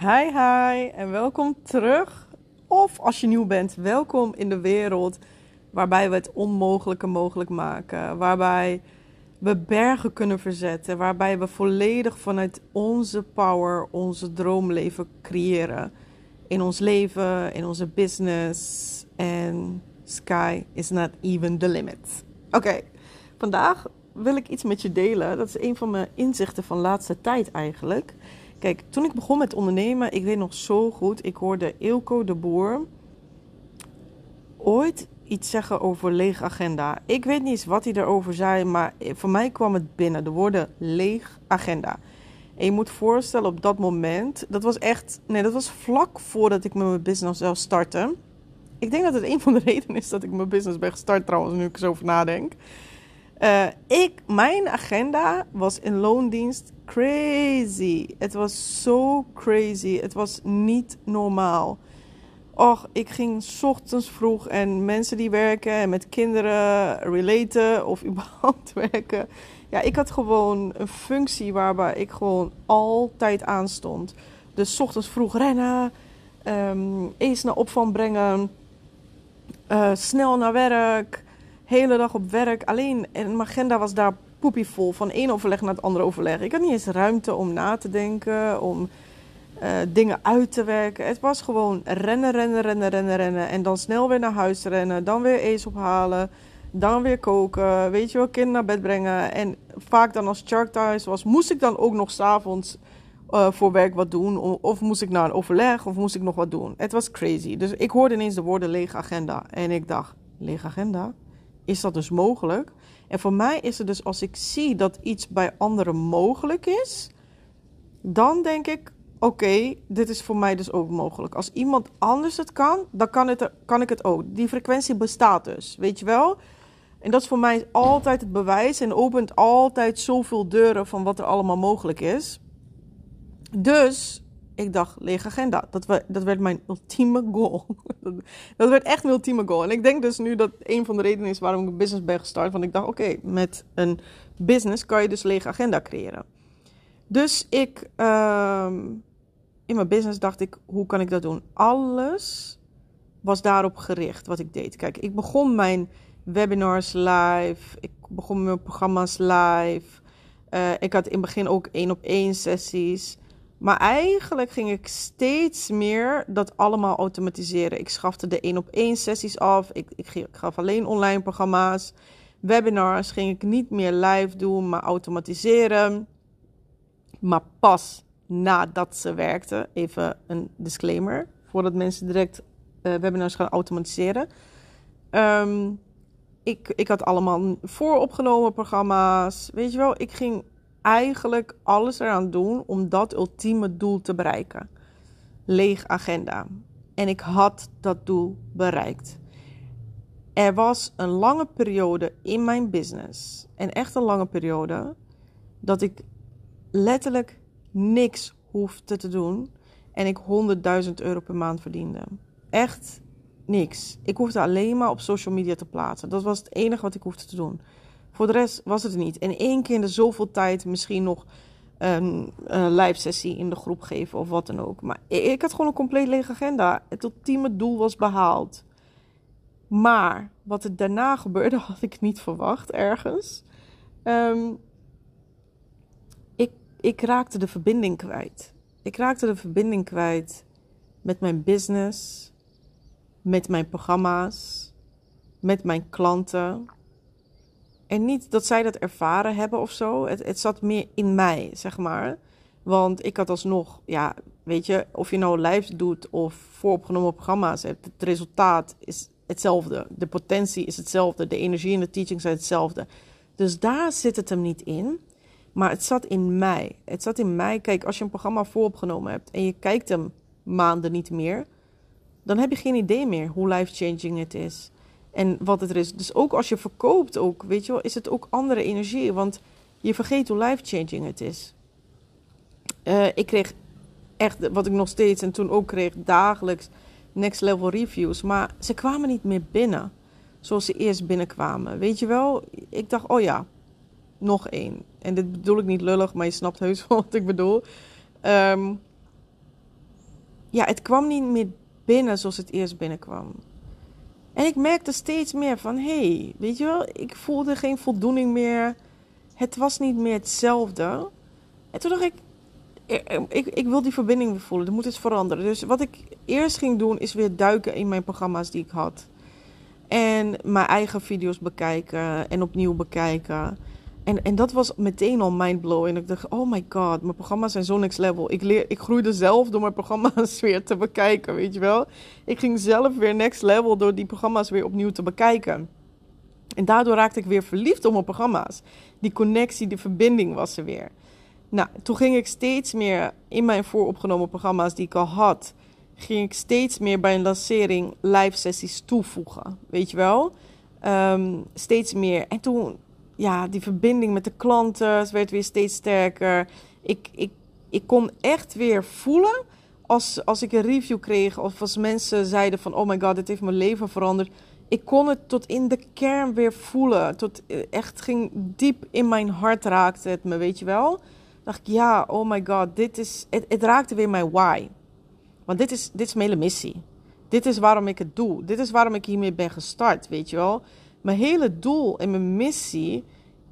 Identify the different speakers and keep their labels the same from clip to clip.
Speaker 1: Hi, hi en welkom terug. Of als je nieuw bent, welkom in de wereld waarbij we het onmogelijke mogelijk maken. Waarbij we bergen kunnen verzetten. Waarbij we volledig vanuit onze power onze droomleven creëren. In ons leven, in onze business. En sky is not even the limit. Oké, vandaag wil ik iets met je delen. Dat is een van mijn inzichten van laatste tijd eigenlijk. Kijk, toen ik begon met ondernemen, ik weet nog zo goed, ik hoorde Ilko de Boer ooit iets zeggen over leeg agenda. Ik weet niet eens wat hij erover zei, maar voor mij kwam het binnen. De woorden leeg agenda. En je moet voorstellen op dat moment, dat was echt, nee, dat was vlak voordat ik met mijn business zou starten. Ik denk dat het een van de redenen is dat ik mijn business ben gestart trouwens, nu ik er zo over nadenk. Uh, ik, mijn agenda was in loondienst crazy. Het was zo crazy. Het was niet normaal. Och, ik ging ochtends vroeg en mensen die werken en met kinderen relaten of überhaupt werken. Ja, ik had gewoon een functie waarbij ik gewoon altijd aanstond. Dus ochtends vroeg rennen, um, eens naar opvang brengen, uh, snel naar werk hele dag op werk. Alleen, en mijn agenda was daar poepievol. Van één overleg naar het andere overleg. Ik had niet eens ruimte om na te denken, om uh, dingen uit te werken. Het was gewoon rennen, rennen, rennen, rennen, rennen. En dan snel weer naar huis rennen. Dan weer eens ophalen. Dan weer koken. Weet je wel, kind naar bed brengen. En vaak dan als Chuck thuis was, moest ik dan ook nog s'avonds uh, voor werk wat doen. Of moest ik naar een overleg, of moest ik nog wat doen. Het was crazy. Dus ik hoorde ineens de woorden lege agenda. En ik dacht, lege agenda? Is dat dus mogelijk. En voor mij is het dus als ik zie dat iets bij anderen mogelijk is, dan denk ik: oké, dit is voor mij dus ook mogelijk. Als iemand anders het kan, dan kan, het, kan ik het ook. Die frequentie bestaat dus, weet je wel? En dat is voor mij altijd het bewijs en opent altijd zoveel deuren van wat er allemaal mogelijk is. Dus ik dacht, lege agenda. Dat, we, dat werd mijn ultieme goal. dat werd echt mijn ultieme goal. En ik denk dus nu dat een van de redenen is waarom ik een business ben gestart. Want ik dacht, oké, met een business kan je dus lege agenda creëren. Dus ik, um, in mijn business dacht ik, hoe kan ik dat doen? Alles was daarop gericht wat ik deed. Kijk, ik begon mijn webinars live. Ik begon mijn programma's live. Uh, ik had in het begin ook één op één sessies. Maar eigenlijk ging ik steeds meer dat allemaal automatiseren. Ik schafte de één op één sessies af. Ik, ik, gaf alleen online programma's. Webinars ging ik niet meer live doen, maar automatiseren. Maar pas nadat ze werkten, even een disclaimer, voordat mensen direct uh, webinars gaan automatiseren. Um, ik, ik had allemaal vooropgenomen programma's. Weet je wel, ik ging eigenlijk alles eraan doen om dat ultieme doel te bereiken. Leeg agenda. En ik had dat doel bereikt. Er was een lange periode in mijn business, en echt een lange periode, dat ik letterlijk niks hoefde te doen en ik 100.000 euro per maand verdiende. Echt niks. Ik hoefde alleen maar op social media te plaatsen. Dat was het enige wat ik hoefde te doen. Voor de rest was het niet. En één keer in de zoveel tijd misschien nog een, een live sessie in de groep geven of wat dan ook. Maar ik had gewoon een compleet lege agenda. Het ultieme doel was behaald. Maar wat er daarna gebeurde, had ik niet verwacht ergens. Um, ik, ik raakte de verbinding kwijt. Ik raakte de verbinding kwijt met mijn business, met mijn programma's, met mijn klanten. En niet dat zij dat ervaren hebben of zo. Het, het zat meer in mij, zeg maar. Want ik had alsnog, ja, weet je, of je nou live doet of vooropgenomen programma's hebt, het resultaat is hetzelfde. De potentie is hetzelfde. De energie en de teaching zijn hetzelfde. Dus daar zit het hem niet in. Maar het zat in mij. Het zat in mij. Kijk, als je een programma vooropgenomen hebt en je kijkt hem maanden niet meer, dan heb je geen idee meer hoe life-changing het is. En wat het er is. Dus ook als je verkoopt, ook, weet je wel, is het ook andere energie. Want je vergeet hoe life-changing het is. Uh, ik kreeg echt, wat ik nog steeds en toen ook kreeg, dagelijks next level reviews. Maar ze kwamen niet meer binnen. Zoals ze eerst binnenkwamen. Weet je wel? Ik dacht, oh ja, nog één. En dit bedoel ik niet lullig, maar je snapt heus wat ik bedoel. Um, ja, het kwam niet meer binnen zoals het eerst binnenkwam. En ik merkte steeds meer van, hé, hey, weet je wel, ik voelde geen voldoening meer. Het was niet meer hetzelfde. En toen dacht ik, ik, ik wil die verbinding weer voelen. Er moet iets veranderen. Dus wat ik eerst ging doen, is weer duiken in mijn programma's die ik had. En mijn eigen video's bekijken en opnieuw bekijken. En, en dat was meteen al mindblowing. Ik dacht, oh my god, mijn programma's zijn zo next level. Ik, leer, ik groeide zelf door mijn programma's weer te bekijken, weet je wel. Ik ging zelf weer next level door die programma's weer opnieuw te bekijken. En daardoor raakte ik weer verliefd op mijn programma's. Die connectie, die verbinding was er weer. Nou, toen ging ik steeds meer in mijn vooropgenomen programma's die ik al had, ging ik steeds meer bij een lancering live sessies toevoegen. Weet je wel? Ehm, steeds meer. En toen, ja, die verbinding met de klanten werd weer steeds sterker. Ik, ik, ik kon echt weer voelen als, als ik een review kreeg of als mensen zeiden van, oh my god, dit heeft mijn leven veranderd. Ik kon het tot in de kern weer voelen. Tot eh, echt ging diep in mijn hart raakte het me, weet je wel dacht ik, ja, oh my god, dit is, het, het raakte weer mijn why. Want dit is, dit is mijn hele missie. Dit is waarom ik het doe. Dit is waarom ik hiermee ben gestart, weet je wel. Mijn hele doel en mijn missie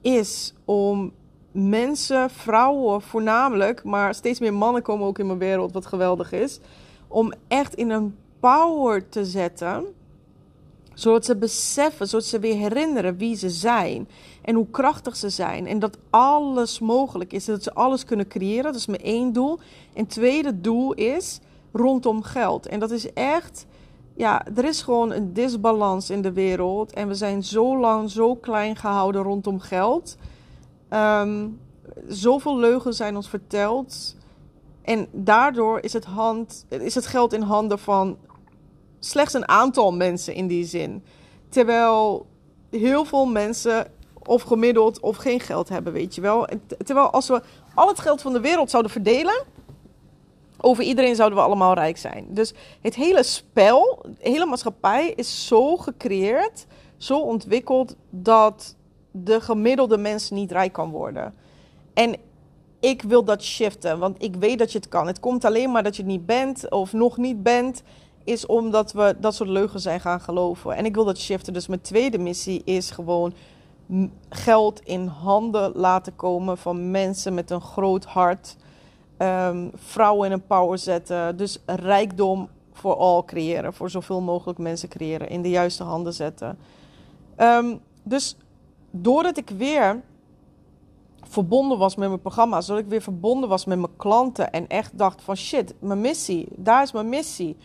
Speaker 1: is om mensen, vrouwen voornamelijk, maar steeds meer mannen komen ook in mijn wereld, wat geweldig is. Om echt in een power te zetten zodat ze beseffen, zodat ze weer herinneren wie ze zijn. En hoe krachtig ze zijn. En dat alles mogelijk is. Dat ze alles kunnen creëren. Dat is mijn één doel. En tweede doel is rondom geld. En dat is echt. Ja, er is gewoon een disbalans in de wereld. En we zijn zo lang zo klein gehouden rondom geld. Um, zoveel leugens zijn ons verteld. En daardoor is het, hand, is het geld in handen van slechts een aantal mensen in die zin. Terwijl heel veel mensen of gemiddeld of geen geld hebben, weet je wel. Terwijl als we al het geld van de wereld zouden verdelen, over iedereen zouden we allemaal rijk zijn. Dus het hele spel, de hele maatschappij is zo gecreëerd, zo ontwikkeld dat de gemiddelde mens niet rijk kan worden. En ik wil dat shiften, want ik weet dat je het kan. Het komt alleen maar dat je het niet bent of nog niet bent is omdat we dat soort leugens zijn gaan geloven. En ik wil dat shiften. Dus mijn tweede missie is gewoon geld in handen laten komen van mensen met een groot hart. Ehm, vrouwen in een power zetten. Dus rijkdom voor al creëren. Voor zoveel mogelijk mensen creëren. In de juiste handen zetten. Ehm, dus doordat ik weer verbonden was met mijn programma's. Doordat ik weer verbonden was met mijn klanten. En echt dacht van shit, mijn missie. Daar is mijn missie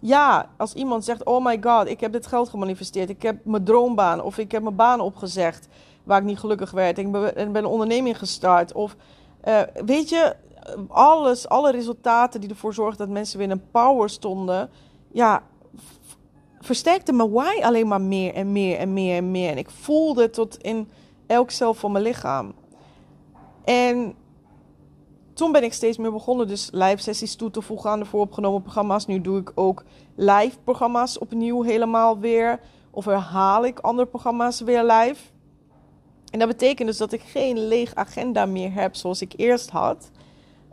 Speaker 1: ja, als iemand zegt: Oh my god, ik heb dit geld gemanifesteerd. Ik heb mijn droombaan of ik heb mijn baan opgezegd waar ik niet gelukkig werd. Ik ben, een onderneming gestart. Of uh, weet je, alles, alle resultaten die ervoor zorgden dat mensen weer in een power stonden. Ja, versterkte mijn why alleen maar meer en meer en meer en meer. En ik voelde tot in elk cel van mijn lichaam. En toen ben ik steeds meer begonnen, dus live sessies toe te voegen aan de vooropgenomen programma's. Nu doe ik ook live programma's opnieuw helemaal weer. Of herhaal ik andere programma's weer live. En dat betekent dus dat ik geen leeg agenda meer heb zoals ik eerst had.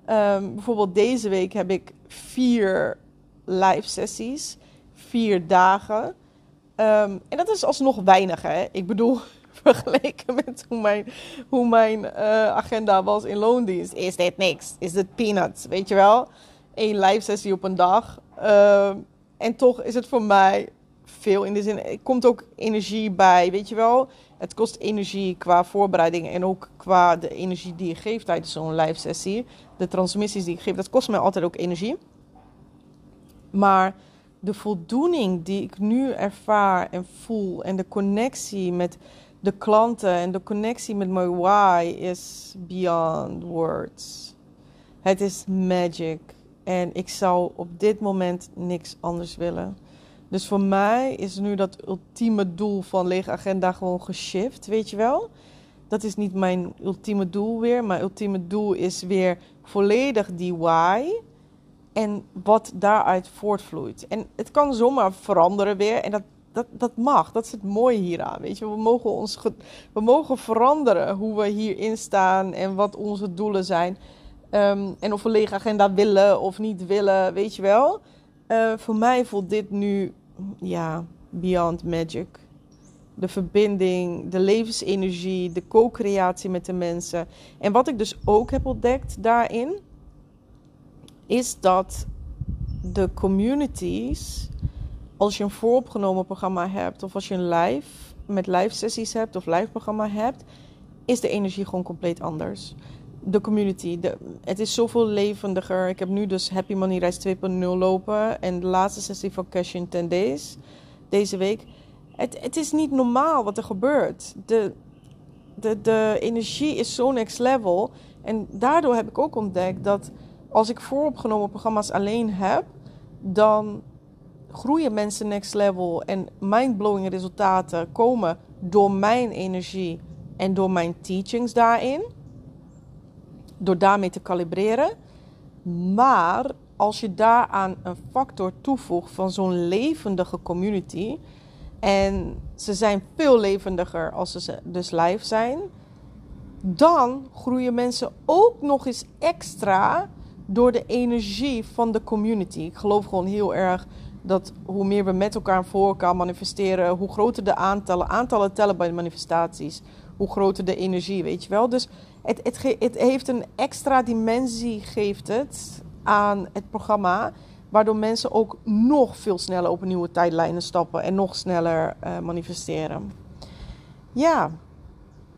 Speaker 1: Um, bijvoorbeeld deze week heb ik vier live sessies, vier dagen. Um, en dat is alsnog weinig, hè? Ik bedoel, vergeleken met hoe mijn, hoe mijn uh, agenda was in loondienst, is dit niks. Is dit peanuts, weet je wel? Eén live sessie op een dag. Uh, en toch is het voor mij veel in de zin. Er komt ook energie bij, weet je wel? Het kost energie qua voorbereiding en ook qua de energie die je geeft tijdens zo'n live sessie. De transmissies die ik geef, dat kost mij altijd ook energie. Maar de voldoening die ik nu ervaar en voel en de connectie met de klanten en de connectie met mijn why is beyond words. Het is magic. En ik zou op dit moment niks anders willen. Dus voor mij is nu dat ultieme doel van lege agenda gewoon geshift, weet je wel? Dat is niet mijn ultieme doel weer. Mijn ultieme doel is weer volledig die why. En wat daaruit voortvloeit. En het kan zomaar veranderen weer. En dat dat, dat mag. Dat is het mooie hieraan. Weet je, we mogen, ons we mogen veranderen hoe we hierin staan en wat onze doelen zijn. Ehm, en of we lege agenda willen of niet willen, weet je wel. Uh, voor mij voelt dit nu, ja, beyond magic. De verbinding, de levensenergie, de co-creatie met de mensen. En wat ik dus ook heb ontdekt daarin, is dat de communities, als je een vooropgenomen programma hebt, of als je een live met live sessies hebt of live programma hebt, is de energie gewoon compleet anders. De community, de, het is zoveel levendiger. Ik heb nu dus Happy Money Reis 2.0 lopen en de laatste sessie van Cash in 10 Days deze week. Het, het is niet normaal wat er gebeurt. De, de, de energie is zo next level. En daardoor heb ik ook ontdekt dat als ik vooropgenomen programma's alleen heb, dan groeien mensen next level en mindblowing resultaten komen door mijn energie en door mijn teachings daarin. Door daarmee te kalibreren. Maar als je daaraan een factor toevoegt van zo'n levendige community. En ze zijn veel levendiger als ze dus live zijn. Dan groeien mensen ook nog eens extra door de energie van de community. Ik geloof gewoon heel erg dat hoe meer we met elkaar voor elkaar manifesteren, hoe groter de aantallen, aantallen tellen bij de manifestaties, hoe groter de energie, weet je wel. Dus het, het, heeft een extra dimensie, geeft het aan het programma, waardoor mensen ook nog veel sneller op nieuwe tijdlijnen stappen en nog sneller uh, manifesteren. Ja,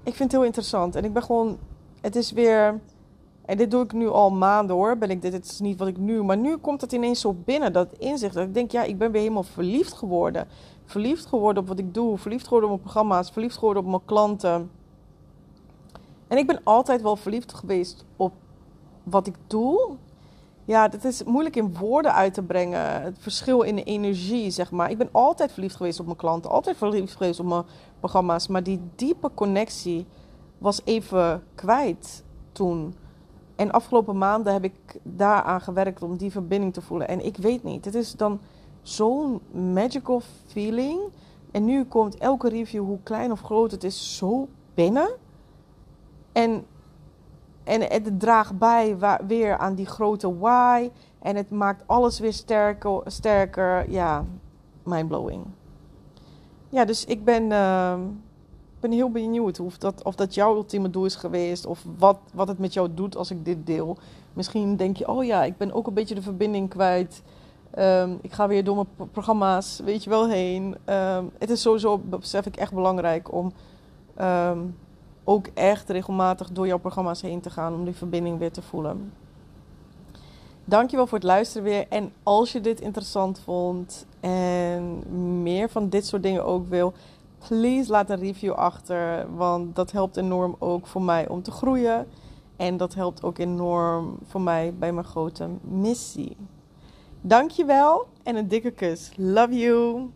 Speaker 1: ik vind het heel interessant en ik ben gewoon, het is weer en dit doe ik nu al maanden hoor. Ben ik dit is niet wat ik nu. Maar nu komt het ineens zo binnen, dat inzicht. Dat ik denk, ja, ik ben weer helemaal verliefd geworden. Verliefd geworden op wat ik doe. Verliefd geworden op mijn programma's. Verliefd geworden op mijn klanten. En ik ben altijd wel verliefd geweest op wat ik doe. Ja, dat is moeilijk in woorden uit te brengen. Het verschil in de energie, zeg maar. Ik ben altijd verliefd geweest op mijn klanten. Altijd verliefd geweest op mijn programma's. Maar die diepe connectie was even kwijt toen. En afgelopen maanden heb ik daaraan gewerkt om die verbinding te voelen. En ik weet niet, het is dan zo'n magical feeling. En nu komt elke review, hoe klein of groot het is, zo binnen. En, en het draagt bij weer aan die grote why. En het maakt alles weer sterker. sterker. Ja, mindblowing. Ja, dus ik ben... Uh, ben heel benieuwd of dat, of dat jouw ultieme doel is geweest. Of wat, wat het met jou doet als ik dit deel. Misschien denk je, oh ja, ik ben ook een beetje de verbinding kwijt. Um, ik ga weer door mijn programma's, weet je wel, heen. Um, het is sowieso, besef ik, echt belangrijk om ook echt regelmatig door jouw programma's heen te gaan. Om die verbinding weer te voelen. Dankjewel voor het luisteren weer. En als je dit interessant vond en meer van dit soort dingen ook wil please laat een review achter. Want dat helpt enorm ook voor mij om te groeien. En dat helpt ook enorm voor mij bij mijn grote missie. Dankjewel en een dikke kus. Love you.